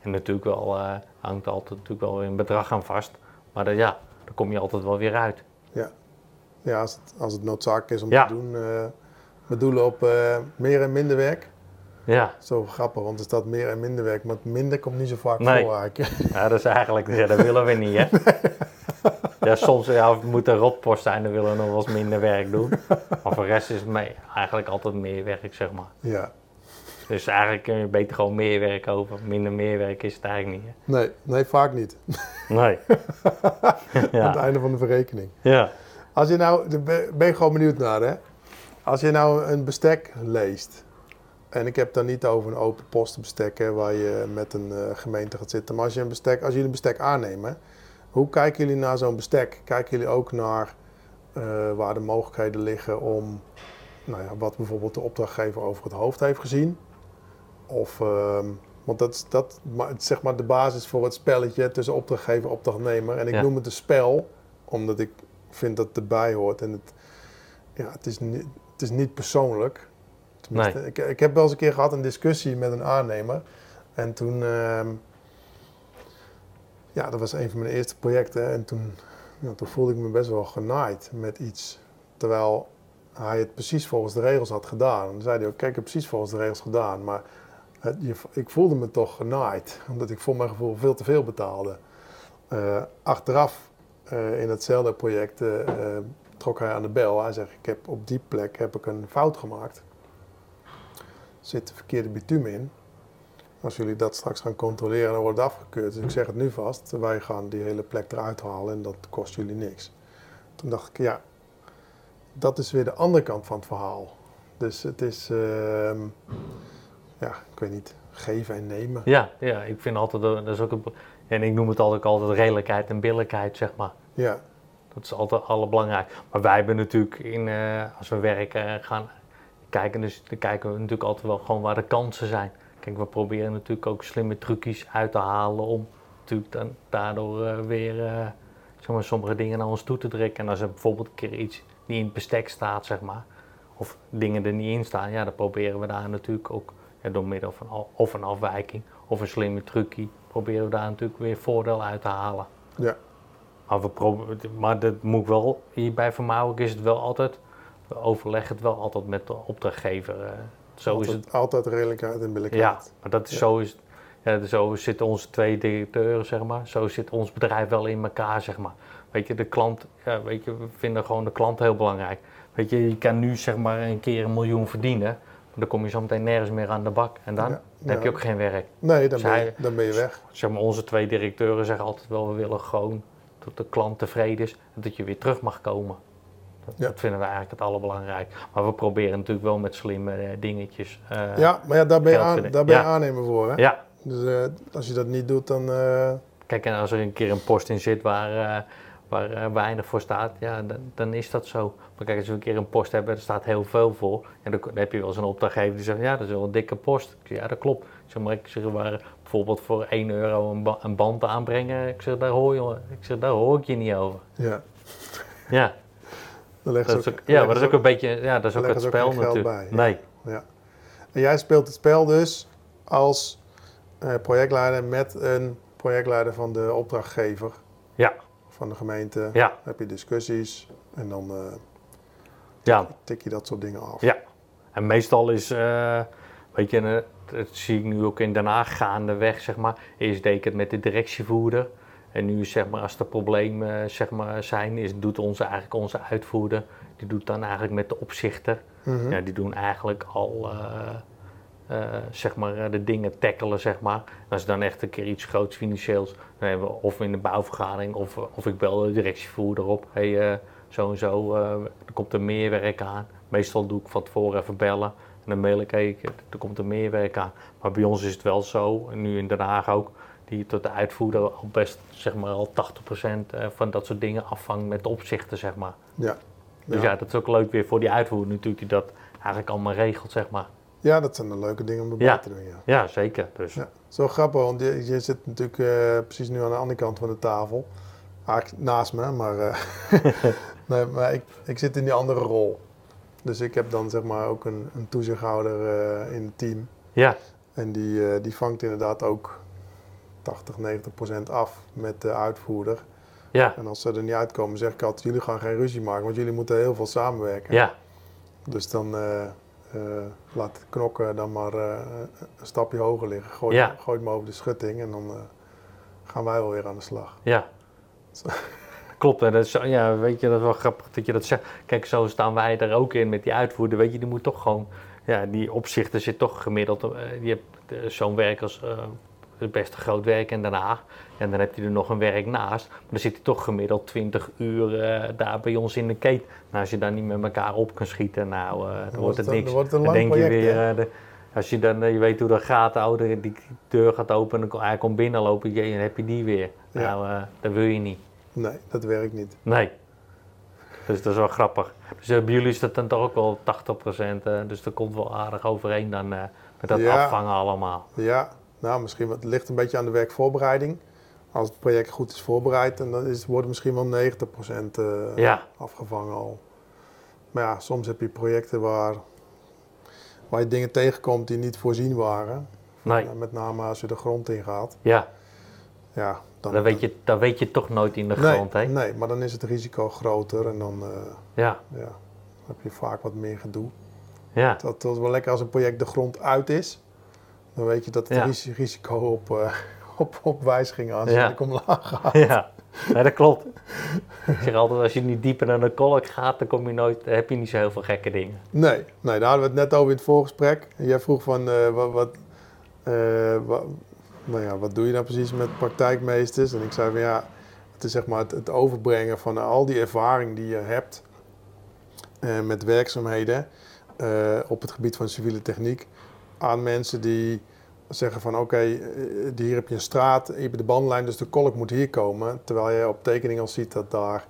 en natuurlijk wel, eh, hangt altijd natuurlijk wel een bedrag aan vast. Maar dan, ja, dan kom je altijd wel weer uit. Ja, als het, als het noodzakelijk is om Ja. te doen. eh we doelen op eh, meer en minder werk. Ja, Zo grappig, want er staat meer en minder werk, maar minder komt niet zo vaak Nee. voor eigenlijk. ja dat is eigenlijk, ja, dat willen we niet, hè. Ja, soms ja, moet een rotpost zijn, dan willen we nog wel eens minder werk doen. Maar voor de rest is mee, eigenlijk altijd meer werk, zeg maar. Ja, Dus eigenlijk kun je beter gewoon meer werk over. Minder meer werk is het eigenlijk niet. nee, nee, vaak niet. Nee. Aan het ja. einde van de verrekening. ja. Als je nou, daar ben ik gewoon benieuwd naar hè. Als je nou een bestek leest. En ik heb dan niet over een open postenbestek hè, waar je met een eh, gemeente gaat zitten. Maar als, je een bestek, als jullie een bestek aannemen, hoe kijken jullie naar zo'n bestek? Kijken jullie ook naar eh, waar de mogelijkheden liggen om, nou ja, wat bijvoorbeeld de opdrachtgever over het hoofd heeft gezien? Of ehm, Want dat is dat, zeg maar de basis voor het spelletje tussen opdrachtgever en opdrachtnemer. En ik Ja. noem het een spel, omdat ik vind dat het erbij hoort. En het, ja, het, is, niet, het is niet persoonlijk. Tenminste, ik, ik heb wel eens een keer gehad een discussie met een aannemer. En toen, ehm, ja, dat was een van mijn eerste projecten. En toen, ja, toen voelde ik me best wel genaaid met iets. Terwijl hij het precies volgens de regels had gedaan. En dan zei hij ook, kijk, ik heb precies volgens de regels gedaan. Maar het, je, ik voelde me toch genaaid. Omdat ik voor mijn gevoel veel te veel betaalde. Eh, achteraf eh, in hetzelfde project eh, eh, trok hij aan de bel. Hij zegt, ik heb op die plek heb ik een fout gemaakt. Er zit de verkeerde bitumen in. Als jullie dat straks gaan controleren, dan wordt het afgekeurd. Dus ik zeg het nu vast. Wij gaan die hele plek eruit halen en dat kost jullie niks. Toen dacht ik, ja, dat is weer de andere kant van het verhaal. Dus het is, ehm, ja, ik weet niet, geven en nemen. Ja, ja, ik vind altijd, dat is ook een, en ik noem het altijd, altijd redelijkheid en billijkheid, zeg maar. Ja, Dat is altijd allerbelangrijk. Maar wij hebben natuurlijk, in, eh, als we werken, eh, gaan kijken, dus dan kijken we natuurlijk altijd wel gewoon waar de kansen zijn. Kijk, we proberen natuurlijk ook slimme trucjes uit te halen om natuurlijk dan daardoor eh, weer zeg maar, sommige dingen naar ons toe te trekken. En als er bijvoorbeeld een keer iets niet in het bestek staat, zeg maar, of dingen er niet in staan, ja, dan proberen we daar natuurlijk ook ja, door middel van of een afwijking of een slimme trucje, proberen we daar natuurlijk weer voordeel uit te halen. ja, Maar, we probe- maar dat moet ik wel, hier bij Vermauwelijk is het wel altijd, we overleggen het wel altijd met de opdrachtgever. zo is het. altijd redelijkheid en Ja, billijkheid. maar dat is Ja. zo is het. Ja, zo zitten onze twee directeuren, zeg maar. Zo zit ons bedrijf wel in elkaar, zeg maar. Weet je, de klant, ja, weet je, we vinden gewoon de klant heel belangrijk. Weet je, je kan nu zeg maar een keer een miljoen verdienen, maar dan kom je zo meteen nergens meer aan de bak. En dan, Ja, dan heb je ook geen werk. Nee, dan ben, je, Zij- dan ben je weg. zeg maar, onze twee directeuren zeggen altijd wel, we willen gewoon dat de klant tevreden is en dat je weer terug mag komen. Dat, Ja. dat vinden we eigenlijk het allerbelangrijkste. Maar we proberen natuurlijk wel met slimme eh, dingetjes. eh, Ja, maar ja, daar ben je, aan, daar ben je Ja. aannemer voor. Hè? ja. Dus eh, als je dat niet doet, dan... Kijk, en als er een keer een post in zit waar, waar eh, weinig voor staat, ja, dan, dan is dat zo. Maar kijk, als we een keer een post hebben, er staat heel veel voor. En dan, dan heb je wel eens een opdrachtgever die zegt, ja, dat is wel een dikke post. Ik zeg, ja, dat klopt. Ik zeg, maar ik zeg, waar bijvoorbeeld voor 1 euro een, ba- een band aanbrengen, ik zeg, daar hoor, je, ik zeg, daar hoor ik je niet over. ja, Ja, dat is ook, ook, ja maar dat is ook een beetje, ja, dat is ook het ook spel natuurlijk. bij, Nee, Ja. En jij speelt het spel dus als eh, projectleider met een projectleider van de opdrachtgever ja, van de gemeente. ja, heb je discussies en dan eh, ja. tik je dat soort dingen af. Ja, en meestal is, eh, weet je, dat zie ik nu ook in Den Haag gaandeweg, zeg maar. Eerst deed ik het met de directievoerder. En nu, zeg maar, als er problemen zeg maar, zijn, is, doet onze, eigenlijk onze uitvoerder, die doet dan eigenlijk met de opzichter. Mhm. Ja, die doen eigenlijk al, eh, eh, zeg maar, eh, de dingen tackelen, zeg maar. En als er dan echt een keer iets groots financieels, dan hebben we of in de bouwvergadering, of, of ik bel de directievoerder op. hey, eh, zo en zo, eh, er komt er meer werk aan. Meestal doe ik van tevoren even bellen. En dan mail ik, hey, er komt er meer werk aan. Maar bij ons is het wel zo, en nu in Den Haag ook, die tot de uitvoerder al best, zeg maar, al 80% eh, van dat soort dingen afvangt met de opzichten, zeg maar. Ja. Dus Ja. ja, dat is ook leuk weer voor die uitvoerder natuurlijk, die dat eigenlijk allemaal regelt, zeg maar. Ja, dat zijn de leuke dingen om erbij Ja. te doen. Ja. Ja, zeker. Dus Ja. Zo grappig, want je, je zit natuurlijk eh, precies nu aan de andere kant van de tafel. Eigenlijk naast me, maar, eh, nee, maar ik, ik zit in die andere rol. Dus ik heb dan zeg maar ook een, een toezichthouder eh, in het team. ja, En die, die vangt inderdaad ook 80, 90 procent af met de uitvoerder. ja, En als ze er niet uitkomen, zeg ik altijd, jullie gaan geen ruzie maken, want jullie moeten heel veel samenwerken. ja, Dus dan laat het knokken dan maar eh, een stapje hoger liggen. Gooi, Ja. gooi over de schutting en dan eh, gaan wij wel weer aan de slag. ja. Klopt, en dat is, ja, weet je, dat is wel grappig dat je dat zegt. Kijk, zo staan wij er ook in met die uitvoerder. Weet je, die moet toch gewoon, ja, die opzichter zit toch gemiddeld. eh, je hebt eh, zo'n werk als het beste groot werk in Den Haag. En dan heb je er nog een werk naast. Maar dan zit hij toch gemiddeld 20 uur eh, daar bij ons in de keet. Nou, als je dan niet met elkaar op kan schieten, nou, eh, dan, wordt het niks. Dan wordt het een Dan lang denk je project. weer, hè? eh, de- als je dan, je weet hoe dat gaat, ouder, die deur gaat open en hij komt binnenlopen, je, dan heb je die weer. Ja. Nou, dat wil je niet. Nee, dat werkt niet. Nee. Dus dat is wel grappig. Dus bij jullie is dat dan toch ook wel 80%, eh, dus dat komt wel aardig overeen dan met dat Ja. afvangen allemaal. Ja, nou, misschien wat, het ligt een beetje aan de werkvoorbereiding. Als het project goed is voorbereid, dan is, wordt misschien wel 90% eh, Ja, afgevangen al. Maar ja, soms heb je projecten waar, waar je dingen tegenkomt die niet voorzien waren. nee. Ja, met name als je de grond in gaat. Ja, Ja, dan, dat weet je, dat weet je toch nooit in de nee, grond, hè? Nee, maar dan is het risico groter en dan, eh, Ja, ja, dan heb je vaak wat meer gedoe. ja, Dat, dat is wel lekker als een project de grond uit is. Dan weet je dat het Ja. risi- risico op, eh, op, op wijzigingen aanzienlijk omlaag gaat. ja. Nee, dat klopt. Ik zeg altijd, als je niet dieper naar de kolk gaat, dan kom je nooit, heb je niet zo heel veel gekke dingen. Nee, nee, daar hadden we het net over in het voorgesprek. Jij vroeg van, eh, wat, wat, eh, wat, nou ja, wat doe je nou precies met praktijkmeesters? En ik zei van ja, het is zeg maar het, het overbrengen van al die ervaring die je hebt met werkzaamheden op het gebied van civiele techniek aan mensen die zeggen van oké, eh, hier heb je een straat, hier heb je de bandlijn, dus de kolk moet hier komen. Terwijl je op tekening al ziet dat daar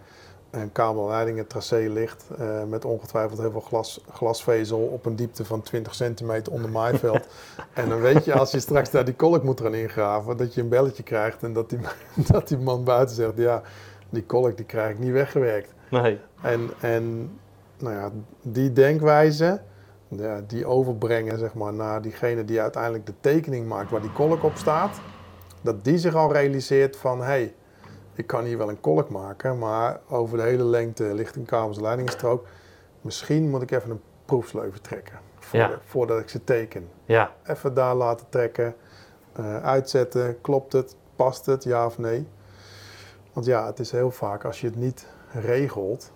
een kabelleidingen tracé ligt eh, met ongetwijfeld heel veel glas, glasvezel op een diepte van 20 centimeter onder maaiveld. en dan weet je als je straks daar die kolk moet gaan ingraven, dat je een belletje krijgt en dat die, dat die man buiten zegt, ja, die kolk die krijg ik niet weggewerkt. Nee, En, en nou ja, die denkwijze, ja, die overbrengen zeg maar, naar diegene die uiteindelijk de tekening maakt waar die kolk op staat, dat die zich al realiseert van hé, hey, ik kan hier wel een kolk maken, maar over de hele lengte ligt een kabels leidingsstrook. Misschien moet ik even een proefsleuven trekken Ja. voordat, voordat ik ze teken. ja, Even daar laten trekken, eh, uitzetten, klopt het, past het, ja of nee. Want ja, het is heel vaak als je het niet regelt,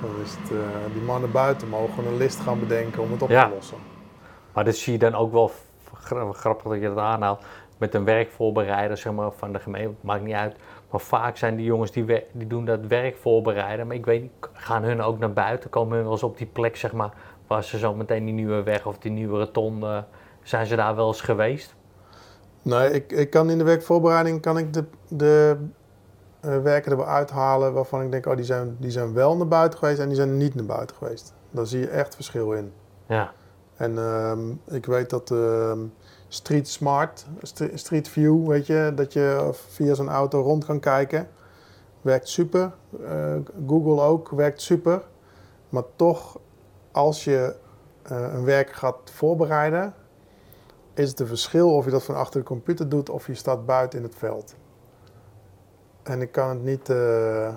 dan is het, eh, die mannen buiten mogen een list gaan bedenken om het op Ja. te lossen. maar dat zie je dan ook wel, gra- grappig dat je dat aanhaalt, met een werkvoorbereider zeg maar, van de gemeente, maakt niet uit. Maar vaak zijn die jongens die, die doen dat werk voorbereiden, maar ik weet niet, gaan hun ook naar buiten, komen hun wel eens op die plek zeg maar, waar ze zo meteen die nieuwe weg of die nieuwe rotonde, zijn ze daar wel eens geweest? Nee, ik, ik kan in de werkvoorbereiding kan ik de, de eh, werken er wel uithalen waarvan ik denk, oh, die zijn, die zijn wel naar buiten geweest en die zijn niet naar buiten geweest. Daar zie je echt verschil in. Ja, En ehm, ik weet dat ehm, Street Smart, St- Street View, weet je, dat je via zo'n auto rond kan kijken, werkt super. Eh, Google ook, werkt super. Maar toch, als je eh, een werk gaat voorbereiden, is het een verschil of je dat van achter de computer doet of je staat buiten in het veld. En ik kan het niet, eh,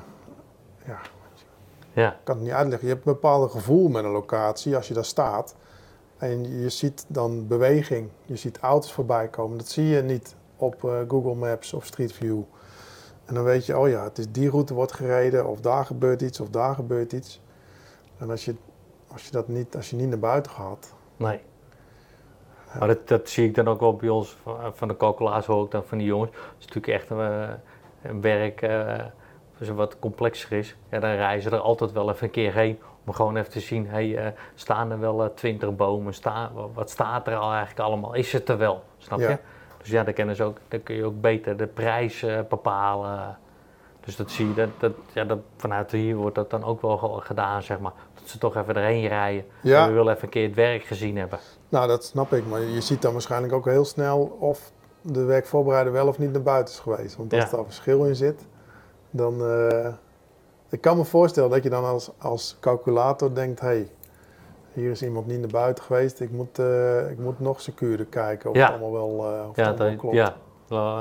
ja, ja, kan het niet uitleggen. Je hebt een bepaald gevoel met een locatie als je daar staat. En je ziet dan beweging. Je ziet auto's voorbij komen. Dat zie je niet op eh, Google Maps of Street View. En dan weet je, oh ja, het is die route wordt gereden. Of daar gebeurt iets, of daar gebeurt iets. En als je, als je dat niet, als je niet naar buiten gaat. nee. Maar dat, dat zie ik dan ook wel bij ons, van, de calculator hoor ik dan van die jongens. Het is natuurlijk echt een, eh, een werk eh, dus wat complexer is. Ja, dan reizen er altijd wel even een keer heen om gewoon even te zien, hey, eh, staan er wel eh, twintig bomen, Sta, wat staat er al eigenlijk allemaal, is het er wel, snap Ja. je? Dus ja, dan, kennen ze ook, dan kun je ook beter de prijs eh, bepalen. Dus dat zie je, dat, dat, ja, dat, vanuit hier wordt dat dan ook wel ge- gedaan, zeg maar. Dat ze toch even erheen rijden. Ja. En we willen even een keer het werk gezien hebben. Nou, dat snap ik. Maar je ziet dan waarschijnlijk ook heel snel of de werkvoorbereider wel of niet naar buiten is geweest. Want als Ja. daar verschil in zit, dan... eh, ik kan me voorstellen dat je dan als, als calculator denkt... hey, hier is iemand niet naar buiten geweest. Ik moet, eh, ik moet nog secuurder kijken of Ja. het allemaal wel, eh, of Ja, het allemaal dat, klopt. ja.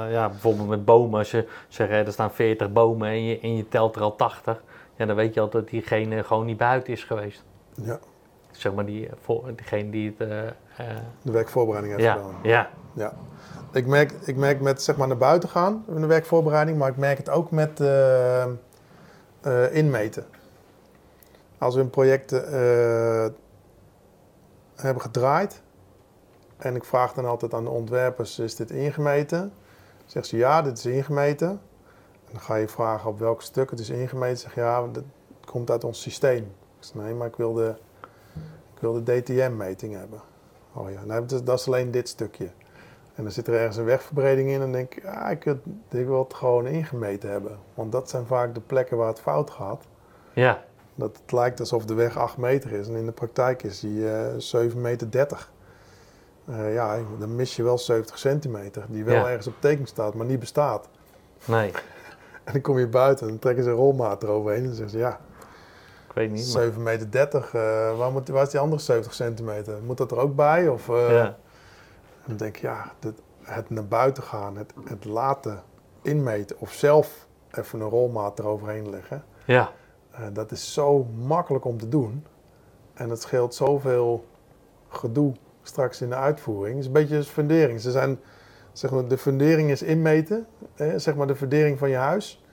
Ja, bijvoorbeeld met bomen. Als je zegt, er staan 40 bomen en je, en je telt er al 80. Ja, dan weet je al dat diegene gewoon niet buiten is geweest. Ja, Zeg maar die, voor, diegene die het... eh, de werkvoorbereiding heeft ja, gedaan. ja, Ja. Ik merk, ik merk met zeg maar naar buiten gaan in de werkvoorbereiding, maar ik merk het ook met eh, eh, inmeten. Als we een project hebben gedraaid en ik vraag dan altijd aan de ontwerpers, is dit ingemeten? Zegt ze ja, dit is ingemeten. En dan ga je vragen op welk stuk het is ingemeten. Zeg ja, dat komt uit ons systeem. Ik zeg nee, maar ik wil de, ik wil de DTM-meting hebben. Oh ja, nou, dat is alleen dit stukje. En dan zit er ergens een wegverbreding in en dan denk ik, ja, ik, wil- ik wil het gewoon ingemeten hebben. Want dat zijn vaak de plekken waar het fout gaat. ja, Dat het lijkt alsof de weg 8 meter is en in de praktijk is die eh 7,30 meter. eh, ja, dan mis je wel 70 centimeter, die wel Ja. ergens op teken staat, maar niet bestaat. Nee, En dan kom je buiten en dan trekken ze een rolmaat eroverheen en dan zeggen ze, ja, ik weet niet. Maar, 7 meter 30, eh, waar, moet, waar is die andere 70 centimeter? Moet dat er ook bij? Of, eh, ja, Dan denk ik, ja, dit- het naar buiten gaan, het, het laten inmeten of zelf even een rolmaat eroverheen leggen. ja, eh, dat is zo makkelijk om te doen. En het scheelt zoveel gedoe straks in de uitvoering. Het is een beetje als fundering. Ze zijn, zeg maar, de fundering is inmeten, eh, zeg maar de fundering van je huis.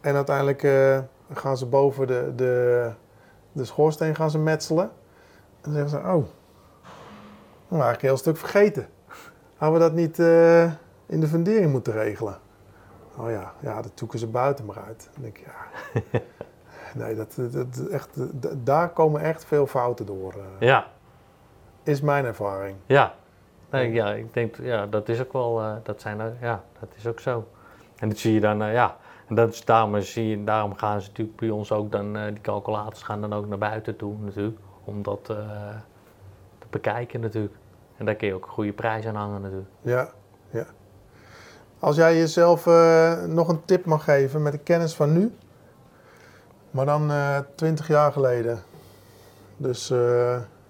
En uiteindelijk eh, gaan ze boven de, de, de schoorsteen gaan ze metselen. En dan zeggen ze, oh, nou eigenlijk een heel stuk vergeten. Hadden we dat niet eh, in de fundering moeten regelen? Oh ja, ja, dat zoeken ze buiten maar uit. Dan denk ik, ja. Nee, dat, dat, echt, daar komen echt veel fouten door. eh, ja, Is mijn ervaring. ja. Nee, ja, ik denk, ja, dat is ook wel, eh, dat zijn, ja, dat is ook zo. En dat zie je dan, ja, en dat is, daarom, zie daarom gaan ze natuurlijk bij ons ook dan, eh, die calculators gaan dan ook naar buiten toe natuurlijk, om dat eh, te bekijken natuurlijk. En daar kun je ook een goede prijs aan hangen natuurlijk. Ja, ja. Als jij jezelf eh, nog een tip mag geven met de kennis van nu, maar dan eh 20 jaar geleden. Dus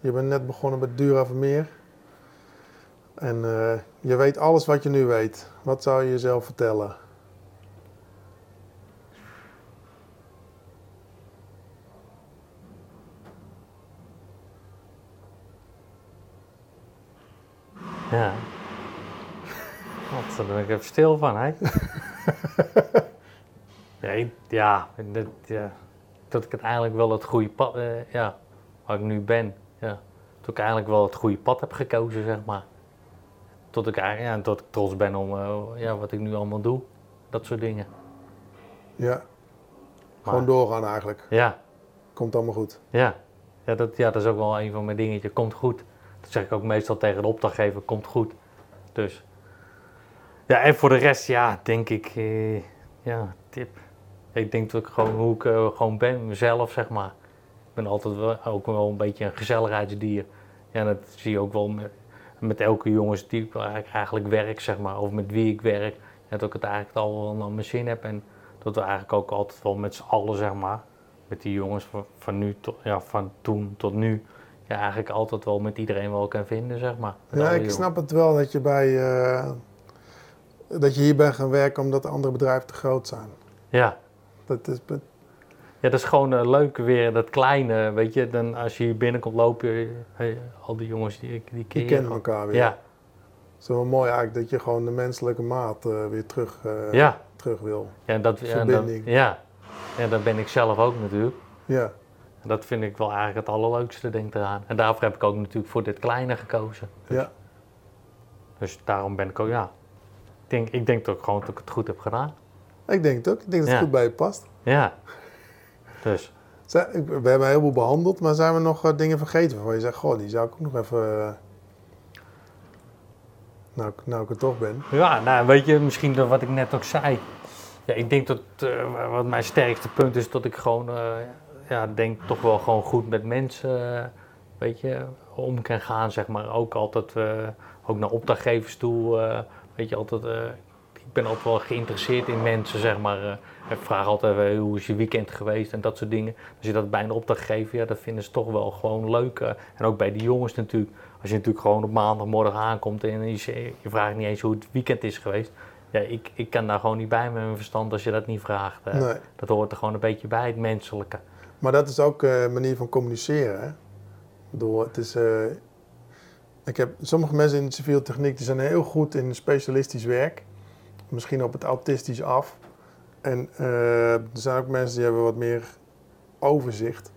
je bent net begonnen met Dura Vermeer. En je weet alles wat je nu weet. Wat zou je jezelf vertellen? Ja. Wat, daar ben ik even stil van, hè? ja, dat, ja, dat ik het eigenlijk wel het goede pad, eh, ja, waar ik nu ben, ja. Dat ik eigenlijk wel het goede pad heb gekozen, zeg maar. Tot ik, ja, tot ik trots ben om eh, ja, wat ik nu allemaal doe. Dat soort dingen. Ja, gewoon doorgaan eigenlijk. Ja, Komt allemaal goed. ja. Ja dat, ja, dat is ook wel een van mijn dingetjes. Komt goed. Dat zeg ik ook meestal tegen de opdrachtgever. Komt goed. Dus. Ja, en voor de rest, ja, denk ik, eh, ja, tip. Ik denk dat ik gewoon hoe ik eh, gewoon ben, mezelf, zeg maar. Ik ben altijd wel, ook wel een beetje een gezelligheidsdier. Ja, dat zie je ook wel met, met elke jongens die ik eigenlijk, werk, zeg maar. Of met wie ik werk. Dat ik het eigenlijk al wel naar mijn zin heb. En dat we eigenlijk ook altijd wel met z'n allen, zeg maar. Met die jongens van, van nu tot, ja, van toen tot nu. Ja, eigenlijk altijd wel met iedereen wel kan vinden, zeg maar. Ja, ik snap het wel dat je, bij, eh, dat je hier bent gaan werken omdat de andere bedrijven te groot zijn. Ja. Dat is, Ja, dat is gewoon eh, leuk weer, dat kleine, weet je. Dan als je hier binnenkomt lopen, hey, al die jongens die, die ken die kennen elkaar weer. Ja, Het is wel mooi eigenlijk dat je gewoon de menselijke maat eh, weer terug, ja. terug wil. Ja, dat, ja, dat, Verbinding. ja. dat ben ik zelf ook natuurlijk. Ja, En dat vind ik wel eigenlijk het allerleukste, ik eraan. En daarvoor heb ik ook natuurlijk voor dit kleine gekozen. ja. Dus daarom ben ik ook, ja. Ik denk, ik denk dat ik gewoon dat ik het goed heb gedaan. Ik denk het ook. Ik denk dat het Ja. goed bij je past. Ja. Dus, Zij- We hebben een heleboel behandeld, maar zijn we nog eh, dingen vergeten waarvan je zegt, goh, die zou ik ook nog even... eh, nou, ik- nou ik er toch ben. ja, nou weet je, misschien wat ik net ook zei. Ja, ik denk dat eh, wat mijn sterkste punt is, dat ik gewoon, ja, denk toch wel gewoon goed met mensen, eh, weet je, om kan gaan, zeg maar. Ook altijd, eh, ook naar opdrachtgevers toe, eh, weet je, altijd, ik ben altijd wel geïnteresseerd in mensen, zeg maar. ik vraag altijd, hoe is je weekend geweest en dat soort dingen. Als je dat bij een opdrachtgever, ja, dat vinden ze toch wel gewoon leuk. en ook bij die jongens natuurlijk. Als je natuurlijk gewoon op maandagmorgen aankomt en je, je vraagt niet eens hoe het weekend is geweest. Ja, ik, ik kan daar gewoon niet bij met mijn verstand als je dat niet vraagt. Nee. Dat hoort er gewoon een beetje bij, het menselijke. Maar dat is ook eh, een manier van communiceren. Hè? Bedoel, het is, eh, ik heb, sommige mensen in de civiele techniek die zijn heel goed in specialistisch werk. Misschien op het autistisch af. En eh, er zijn ook mensen die hebben wat meer overzicht.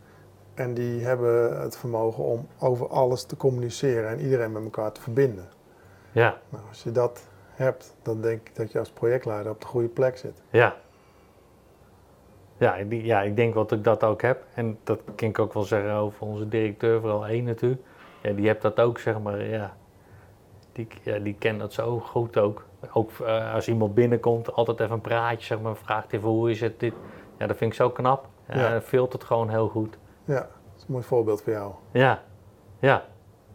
En die hebben het vermogen om over alles te communiceren en iedereen met elkaar te verbinden. Ja, Nou, als je dat hebt, dan denk ik dat je als projectleider op de goede plek zit. ja. Ja, ik ja, ik denk dat ik dat ook heb. En dat kan ik ook wel zeggen over onze directeur, vooral één natuurlijk. Ja, die hebt dat ook, zeg maar, ja. Die, ja, die kent dat zo goed ook. Ook eh, als iemand binnenkomt, altijd even een praatje, zeg maar, vraagt even hoe is het, dit. Ja, dat vind ik zo knap. Ja, filtert gewoon heel goed. Ja, dat is een mooi voorbeeld voor jou. Ja, ja.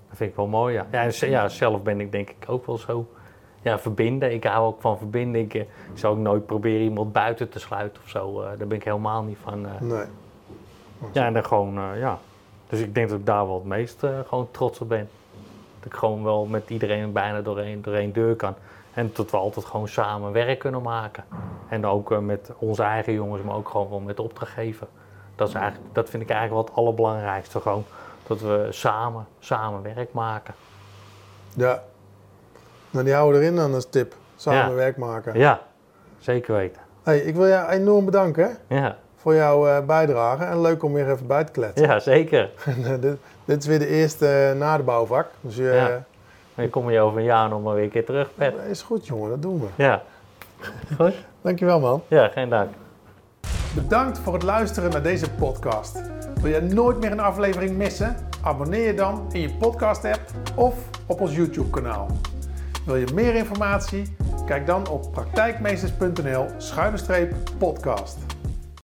Dat vind ik wel mooi, ja. Ja, en ja, zelf ben ik denk ik ook wel zo. Ja, verbinden. Ik hou ook van verbinden. Ik, eh, ik zou ook nooit proberen iemand buiten te sluiten of zo. Eh, daar ben ik helemaal niet van. eh. Nee. Ja, en dan gewoon, ja. Dus ik denk dat ik daar wel het meest gewoon trots op ben. Dat ik gewoon wel met iedereen bijna doorheen, doorheen deur kan. En dat we altijd gewoon samen werk kunnen maken. En ook met onze eigen jongens, maar ook gewoon wel met opdrachtgever. Dat, is eigenlijk, dat vind ik eigenlijk wel het allerbelangrijkste. Gewoon dat we samen, samen werk maken. Ja. Nou, die houden we erin dan als tip. Samen Ja. werk maken. Ja, zeker weten. Hey, ik wil jou enorm bedanken Ja, voor jouw eh, bijdrage. En leuk om weer even bij te kletsen. ja zeker. Eh, dit, dit is weer de eerste eh, na de bouwvak. Dus eh, Ja. Dan kom je over een jaar nog maar weer een keer terug, Pet. is goed jongen, dat doen we. Ja. Goed? Dankjewel man. Ja, geen dank. Bedankt voor het luisteren naar deze podcast. Wil jij nooit meer een aflevering missen? Abonneer je dan in je podcast app of op ons YouTube kanaal. Wil je meer informatie? Kijk dan op praktijkmeesters.nl schuine streep podcast.